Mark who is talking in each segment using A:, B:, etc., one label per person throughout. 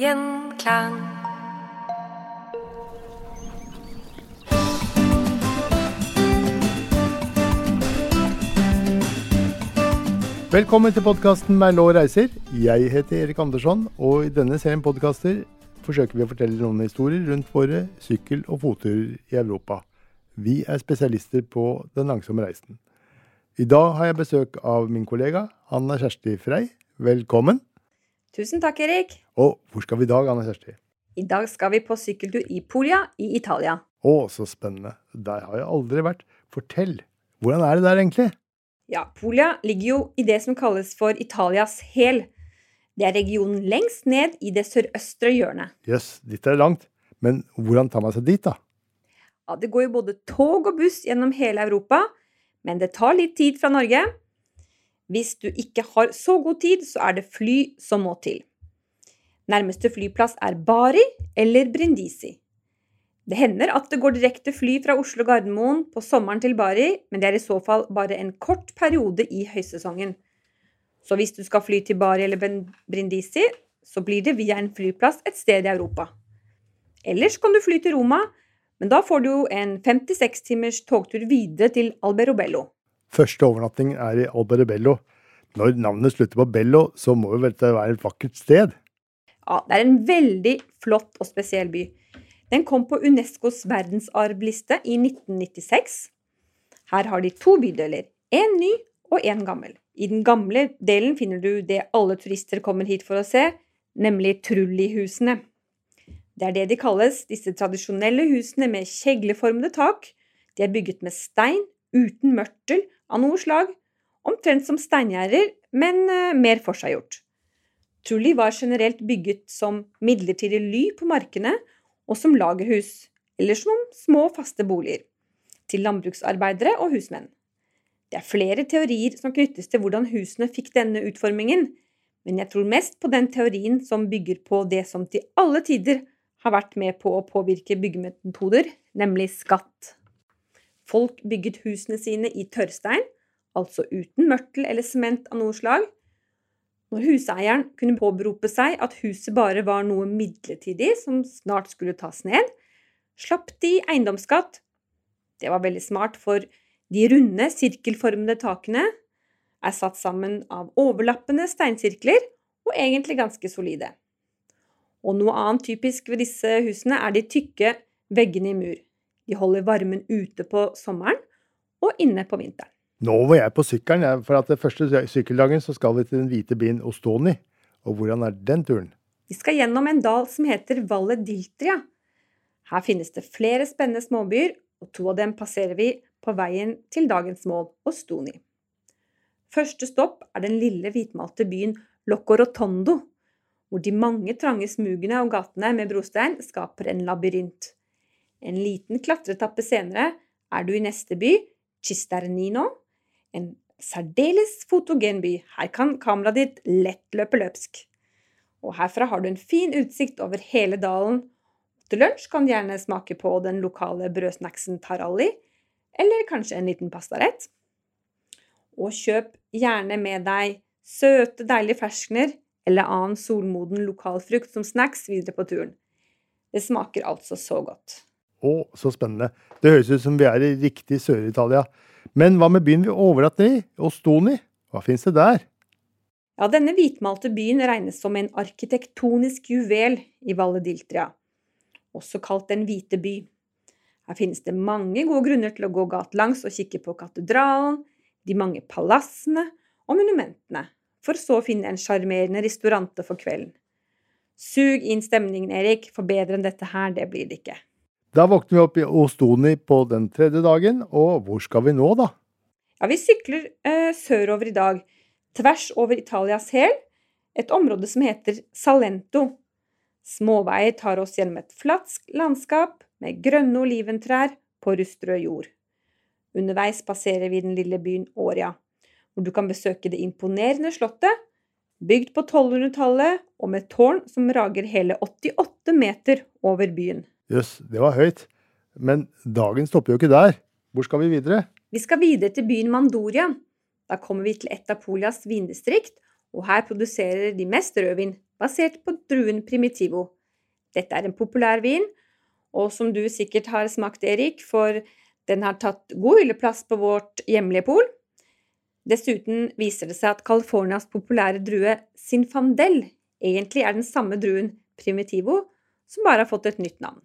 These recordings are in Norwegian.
A: Gjenklang.
B: Velkommen til podkasten Merlå reiser. Jeg heter Erik Andersson, og i denne serien podkaster forsøker vi å fortelle noen historier rundt våre sykkel- og fotturer i Europa. Vi er spesialister på den langsomme reisen. I dag har jeg besøk av min kollega Anna Kjersti Frei. Velkommen.
C: Tusen takk, Erik.
B: Og hvor skal vi i dag, Anna Kjersti?
C: I dag skal vi på sykkeltur i Puglia i Italia.
B: Å, så spennende. Der har jeg aldri vært. Fortell. Hvordan er det der egentlig?
C: Ja, Puglia ligger jo i det som kalles for Italias hæl. Det er regionen lengst ned i det sørøstre hjørnet.
B: Jøss, yes, dit er det langt. Men hvordan tar man seg dit, da?
C: Ja, det går jo både tog og buss gjennom hele Europa, men det tar litt tid fra Norge. Hvis du ikke har så god tid, så er det fly som må til. Nærmeste flyplass er Bari eller Brindisi. Det hender at det går direkte fly fra Oslo Gardermoen på sommeren til Bari, men det er i så fall bare en kort periode i høysesongen. Så hvis du skal fly til Bari eller Brindisi, så blir det via en flyplass et sted i Europa. Ellers kan du fly til Roma, men da får du jo en 56 timers togtur videre til Alberobello.
B: Første overnatting er i Alberobello. Når navnet slutter på Bello, så må jo dette være et vakkert sted?
C: Ja, det er en veldig flott og spesiell by. Den kom på Unescos verdensarvliste i 1996. Her har de to bydeler, én ny og én gammel. I den gamle delen finner du det alle turister kommer hit for å se, nemlig Trulli-husene. Det er det de kalles, disse tradisjonelle husene med kjegleformede tak. De er bygget med stein, uten mørtel av noe slag, omtrent som steingjerder, men eh, mer forseggjort. Trulli var generelt bygget som midlertidig ly på markene og som lagerhus, eller som små, faste boliger, til landbruksarbeidere og husmenn. Det er flere teorier som knyttes til hvordan husene fikk denne utformingen, men jeg tror mest på den teorien som bygger på det som til alle tider har vært med på å påvirke byggemetoder, nemlig skatt. Folk bygget husene sine i tørrstein, altså uten mørtel eller sement av noe slag, når huseieren kunne påberope seg at huset bare var noe midlertidig som snart skulle tas ned, slapp de eiendomsskatt. Det var veldig smart, for de runde, sirkelformede takene er satt sammen av overlappende steinsirkler og egentlig ganske solide. Og noe annet typisk ved disse husene er de tykke veggene i mur. De holder varmen ute på sommeren og inne på vinteren.
B: Nå var jeg på sykkelen, for at det første sykkeldagen så skal vi til den hvite byen Ostoni. Og hvordan er den turen?
C: Vi skal gjennom en dal som heter Valle Diltria. Her finnes det flere spennende småbyer, og to av dem passerer vi på veien til dagens mål, Ostoni. Første stopp er den lille hvitmalte byen Locorotondo, hvor de mange trange smugene og gatene med brostein skaper en labyrint. En liten klatretappe senere er du i neste by, Cisternino, en særdeles fotogen by. Her kan kameraet ditt lett løpe løpsk. Og herfra har du en fin utsikt over hele dalen. Til lunsj kan du gjerne smake på den lokale brødsnacksen taralli, eller kanskje en liten pastarett. Og kjøp gjerne med deg søte, deilige ferskener eller annen solmoden lokalfrukt som snacks videre på turen. Det smaker altså så godt.
B: Å, så spennende. Det høres ut som vi er i riktig Sør-Italia. Men hva med byen vi overnatter i, Ostoni? Hva fins det der?
C: Ja, denne hvitmalte byen regnes som en arkitektonisk juvel i Valle d'Iltria, også kalt Den hvite by. Her finnes det mange gode grunner til å gå gatelangs og kikke på katedralen, de mange palassene og monumentene, for så å finne en sjarmerende restaurante for kvelden. Sug inn stemningen, Erik, for bedre enn dette her, det blir det ikke.
B: Da våkner vi opp i Ostoni på den tredje dagen, og hvor skal vi nå, da?
C: Ja, Vi sykler eh, sørover i dag, tvers over Italias hæl, et område som heter Salento. Småveier tar oss gjennom et flatt landskap med grønne oliventrær på rustrød jord. Underveis passerer vi den lille byen Åria, hvor du kan besøke det imponerende slottet, bygd på 1200-tallet og med tårn som rager hele 88 meter over byen.
B: Jøss, yes, det var høyt. Men dagen stopper jo ikke der. Hvor skal vi videre?
C: Vi skal videre til byen Mandoria. Da kommer vi til et av Polias vindistrikt, og her produserer de mest rødvin, basert på druen Primitivo. Dette er en populær vin, og som du sikkert har smakt, Erik, for den har tatt god hylleplass på vårt hjemlige pol. Dessuten viser det seg at Californias populære drue Sinfandel egentlig er den samme druen Primitivo, som bare har fått et nytt navn.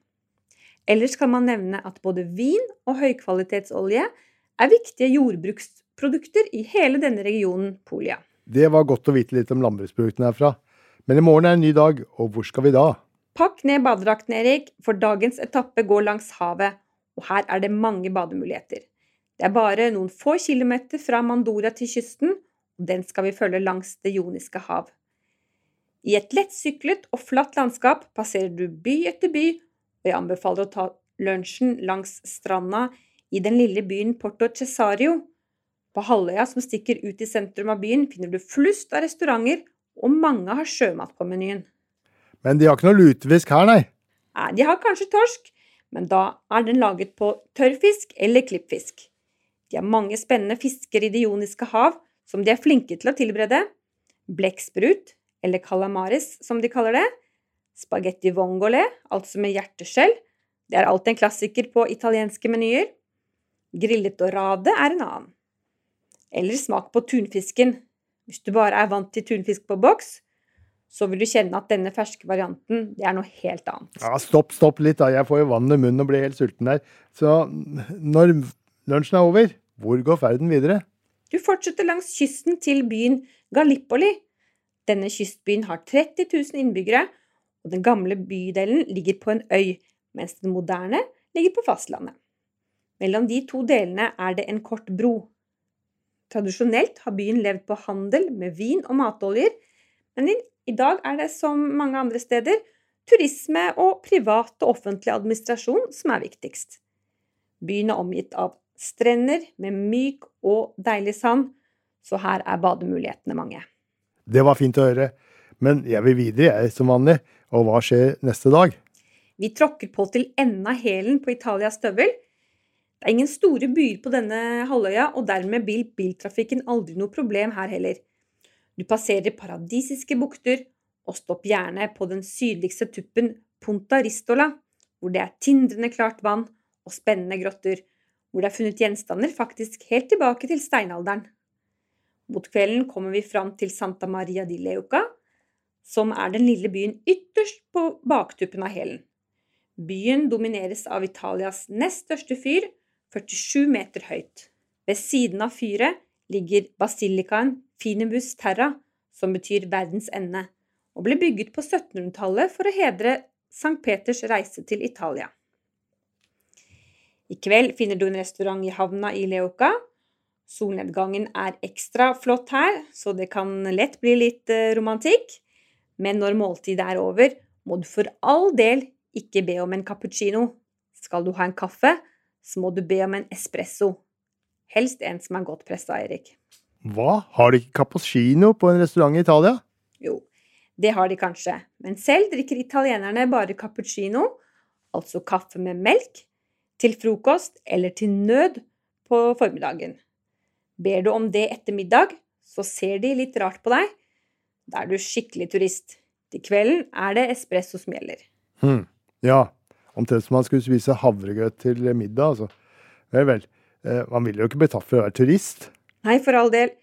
C: Ellers kan man nevne at både vin og høykvalitetsolje er viktige jordbruksprodukter i hele denne regionen Polia.
B: Det var godt å vite litt om landbruksproduktene herfra. Men i morgen er en ny dag, og hvor skal vi da?
C: Pakk ned badedrakten, Erik, for dagens etappe går langs havet, og her er det mange bademuligheter. Det er bare noen få kilometer fra Mandora til kysten, og den skal vi følge langs Det joniske hav. I et lettsyklet og flatt landskap passerer du by etter by, og jeg anbefaler å ta lunsjen langs stranda i den lille byen Porto Cesario. På halvøya som stikker ut i sentrum av byen, finner du flust av restauranter, og mange har sjømat på menyen.
B: Men de har ikke noe lutefisk her, nei?
C: Nei, de har kanskje torsk, men da er den laget på tørrfisk eller klippfisk. De har mange spennende fisker i Det joniske hav som de er flinke til å tilberede. Blekksprut, eller calamaris som de kaller det. Spagetti vongole, altså med hjerteskjell. Det er alltid en klassiker på italienske menyer. Grillet dorade er en annen. Eller smak på tunfisken. Hvis du bare er vant til tunfisk på boks, så vil du kjenne at denne ferske varianten det er noe helt annet.
B: Ja, Stopp, stopp litt, da. Jeg får jo vann i munnen og blir helt sulten der. Så når lunsjen er over, hvor går ferden videre?
C: Du fortsetter langs kysten til byen Gallipoli. Denne kystbyen har 30 000 innbyggere, og den gamle bydelen ligger på en øy, mens den moderne ligger på fastlandet. Mellom de to delene er det en kort bro. Tradisjonelt har byen levd på handel med vin og matoljer, men i, dag er det som mange andre steder turisme og privat og offentlig administrasjon som er viktigst. Byen er omgitt av strender med myk og deilig sand, så her er bademulighetene mange.
B: Det var fint å høre. Men jeg vil videre, jeg, som vanlig. Og hva skjer neste dag?
C: Vi tråkker på til enden av hælen på Italias støvel. Det er ingen store byer på denne halvøya, og dermed blir biltrafikken aldri noe problem her heller. Du passerer paradisiske bukter, og stopp gjerne på den sydligste tuppen Punta Ristola, hvor det er tindrende klart vann og spennende grotter, hvor det er funnet gjenstander faktisk helt tilbake til steinalderen. Mot kvelden kommer vi fram til Santa Maria di Leuca, som er den lille byen ytterst på baktuppen av hælen. Byen domineres av Italias nest største fyr, 47 meter høyt. Ved siden av fyret ligger basilikaen Finibus Terra, som betyr verdens ende, og ble bygget på 1700-tallet for å hedre Sankt Peters reise til Italia. I kveld finner du en restaurant i havna i Leuca. Solnedgangen er ekstra flott her, så det kan lett bli litt eh, romantikk. Men når måltidet er over, må du for all del ikke be om en cappuccino. Skal du ha en kaffe, så må du be om en espresso. Helst en som er godt pressa, Erik.
B: Hva, har de ikke cappuccino på en restaurant i Italia?
C: Jo, det har de kanskje, men selv drikker italienerne bare cappuccino, altså kaffe med melk, til frokost eller til nød på formiddagen. Ber du om det etter middag, så ser de litt rart på deg, da er du skikkelig turist. Til kvelden er det espresso som gjelder.
B: Hmm. Ja, omtrent som man skulle spise havregrøt til middag, altså. Vel, vel. Eh, man vil jo ikke bli tatt for å være turist.
C: Nei, for all del.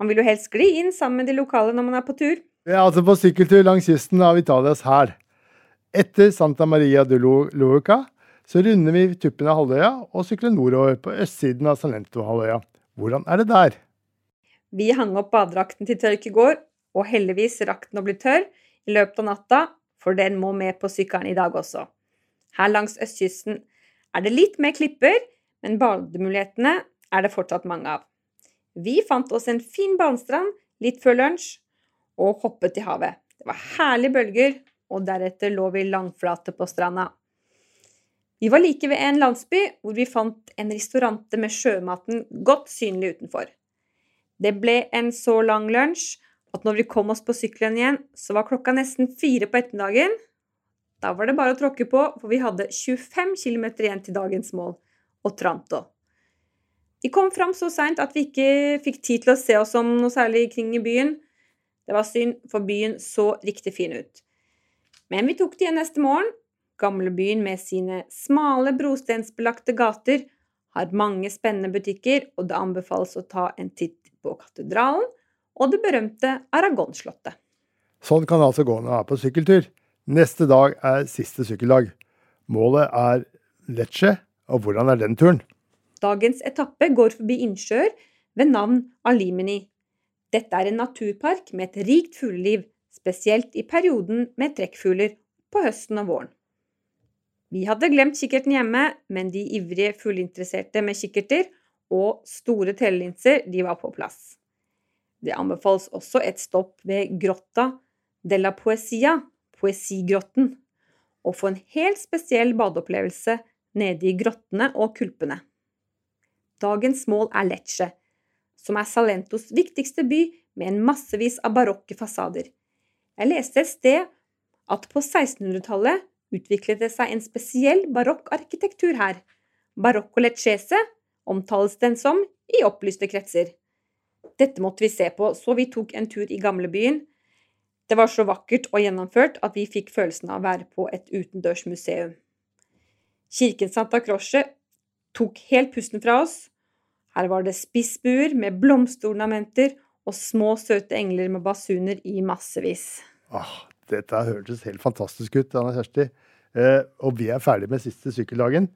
C: Man vil jo helst skli inn sammen med de lokale når man er på tur.
B: Ja, altså på sykkeltur langs kysten av Italias hær. Etter Santa Maria de Luca så runder vi tuppen av halvøya og sykler nordover på østsiden av Salento-halvøya. Hvordan er det der?
C: Vi hang opp badedrakten til tørk i går, og heldigvis rakk den å bli tørr i løpet av natta, for den må med på sykkelen i dag også. Her langs østkysten er det litt mer klipper, men bademulighetene er det fortsatt mange av. Vi fant oss en fin badestrand litt før lunsj og hoppet i havet. Det var herlige bølger, og deretter lå vi langflate på stranda. Vi var like ved en landsby hvor vi fant en restaurante med sjømaten godt synlig utenfor. Det ble en så lang lunsj at når vi kom oss på sykkelen igjen, så var klokka nesten fire på ettermiddagen. Da var det bare å tråkke på, for vi hadde 25 km igjen til dagens mål, og Tranto. Vi kom fram så seint at vi ikke fikk tid til å se oss om noe særlig kring i byen. Det var synd, for byen så riktig fin ut. Men vi tok det igjen neste morgen. Gamlebyen med sine smale brostensbelagte gater har mange spennende butikker, og det anbefales å ta en titt på katedralen og det berømte Aragonslottet.
B: Sånn kan det altså gå når man er på sykkeltur. Neste dag er siste sykkeldag. Målet er Lecce, og hvordan er den turen?
C: Dagens etappe går forbi innsjøer ved navn Alimini. Dette er en naturpark med et rikt fugleliv, spesielt i perioden med trekkfugler på høsten og våren. Vi hadde glemt kikkerten hjemme, men de ivrige fugleinteresserte med kikkerter og store telelinser, de var på plass. Det anbefales også et stopp ved Grotta della Poesia, Poesigrotten, og få en helt spesiell badeopplevelse nede i grottene og kulpene. Dagens mål er Lecce, som er Salentos viktigste by med en massevis av barokke fasader. Jeg leste et sted at på 1600-tallet utviklet det seg en spesiell barokk arkitektur her. Barocco leccese omtales den som i opplyste kretser. Dette måtte vi se på, så vi tok en tur i gamlebyen. Det var så vakkert og gjennomført at vi fikk følelsen av å være på et utendørs museum. Kirken Santa Croce tok helt pusten fra oss. Her var det spissbuer med blomsterornamenter og små, søte engler med basuner i massevis.
B: Ah, dette hørtes helt fantastisk ut, Anna Kjersti. Eh, og vi er ferdig med siste sykkeldagen.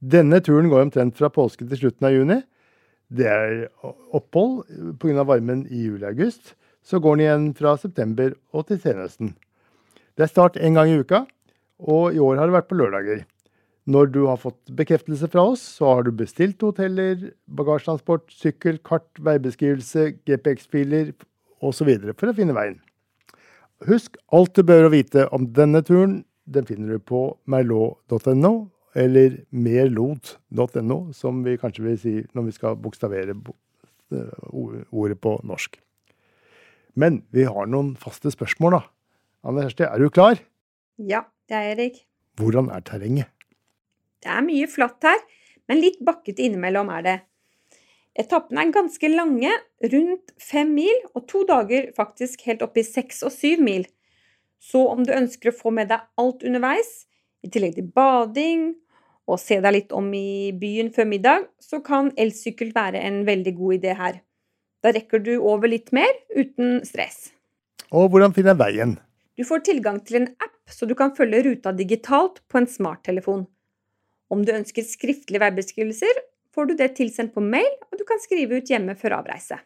B: Denne turen går omtrent fra påske til slutten av juni. Det er opphold pga. varmen i juli-august. Så går den igjen fra september og til senhøsten. Det er start én gang i uka, og i år har det vært på lørdager. Når du har fått bekreftelse fra oss, så har du bestilt hoteller, bagasjetransport, sykkel, kart, veibeskrivelse, GPX-filer osv. for å finne veien. Husk alt du bør vite om denne turen. Den finner du på merlot.no, eller merlod.no, som vi kanskje vil si når vi skal bokstavere ordet på norsk. Men vi har noen faste spørsmål, da. Anne Kjersti, er du klar?
C: Ja, det er Erik.
B: Hvordan er terrenget?
C: Det er mye flatt her, men litt bakkete innimellom er det. Etappene er ganske lange, rundt fem mil, og to dager faktisk helt opp i seks og syv mil. Så om du ønsker å få med deg alt underveis, i tillegg til bading og se deg litt om i byen før middag, så kan elsykkel være en veldig god idé her. Da rekker du over litt mer uten stress.
B: Og hvordan finner jeg veien?
C: Du får tilgang til en app, så du kan følge ruta digitalt på en smarttelefon. Om du ønsker skriftlige veibeskrivelser, får du det tilsendt på mail, og du kan skrive ut hjemme før avreise.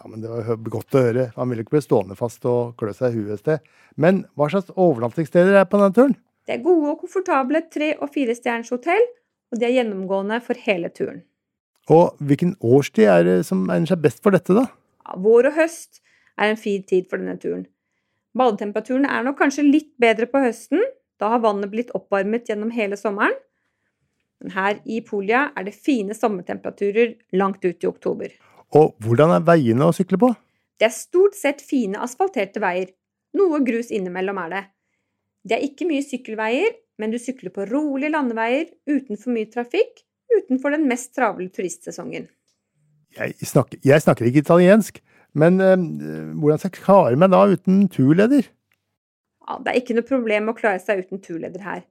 B: Ja, men Det var godt å høre. Han ville ikke bli stående fast og klø seg i huet et sted. Men hva slags overnattingssteder er på denne turen?
C: Det er gode og komfortable tre- og firestjerners hotell, og de er gjennomgående for hele turen.
B: Og hvilken årstid er det som egner seg best for dette, da?
C: Ja, vår og høst er en fin tid for denne turen. Badetemperaturen er nok kanskje litt bedre på høsten, da har vannet blitt oppvarmet gjennom hele sommeren. Men her i Polia er det fine sommertemperaturer langt ut i oktober.
B: Og hvordan er veiene å sykle på?
C: Det er stort sett fine asfalterte veier. Noe grus innimellom er det. Det er ikke mye sykkelveier, men du sykler på rolige landeveier uten for mye trafikk, utenfor den mest travle turistsesongen.
B: Jeg snakker, jeg snakker ikke italiensk, men øh, hvordan skal jeg klare meg da uten turleder?
C: Ja, det er ikke noe problem å klare seg uten turleder her.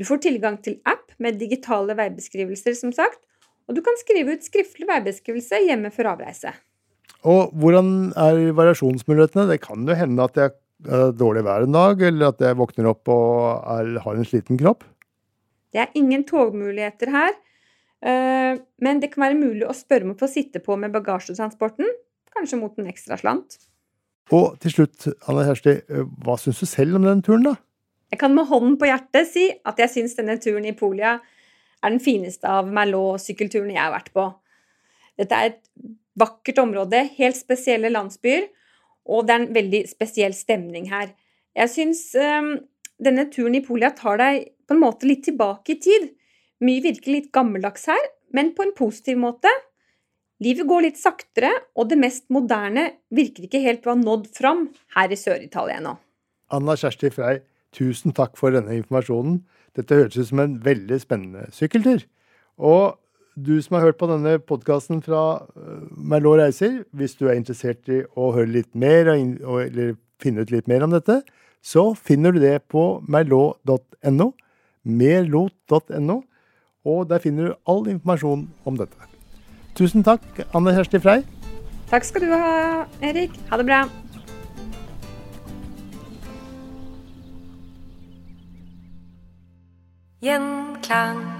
C: Du får tilgang til app med digitale veibeskrivelser, som sagt, og du kan skrive ut skriftlig veibeskrivelse hjemme før avreise.
B: Og hvordan er variasjonsmulighetene? Det kan jo hende at jeg dårlig vær en dag, eller at jeg våkner opp og er, har en sliten kropp.
C: Det er ingen togmuligheter her, eh, men det kan være mulig å spørre om å få sitte på med bagasjetransporten, kanskje mot en ekstra slant.
B: Og til slutt, Anna Kjersti, eh, hva syns du selv om denne turen, da?
C: Jeg kan med hånden på hjertet si at jeg syns denne turen i Polia er den fineste av Merlot-sykkelturene jeg har vært på. Dette er et vakkert område, helt spesielle landsbyer, og det er en veldig spesiell stemning her. Jeg syns um, denne turen i Polia tar deg på en måte litt tilbake i tid. Mye virker litt gammeldags her, men på en positiv måte. Livet går litt saktere, og det mest moderne virker ikke helt å ha nådd fram her i Sør-Italia ennå.
B: Anna Kjersti Frei, Tusen takk for denne informasjonen. Dette høres ut som en veldig spennende sykkeltur. Og du som har hørt på denne podkasten fra uh, Merlot reiser, hvis du er interessert i å høre litt mer eller finne ut litt mer om dette, så finner du det på merlot.no, merlot.no, og der finner du all informasjon om dette. Tusen takk, Anne Kjersti Frei.
C: Takk skal du ha, Erik. Ha det bra. Gjenklang.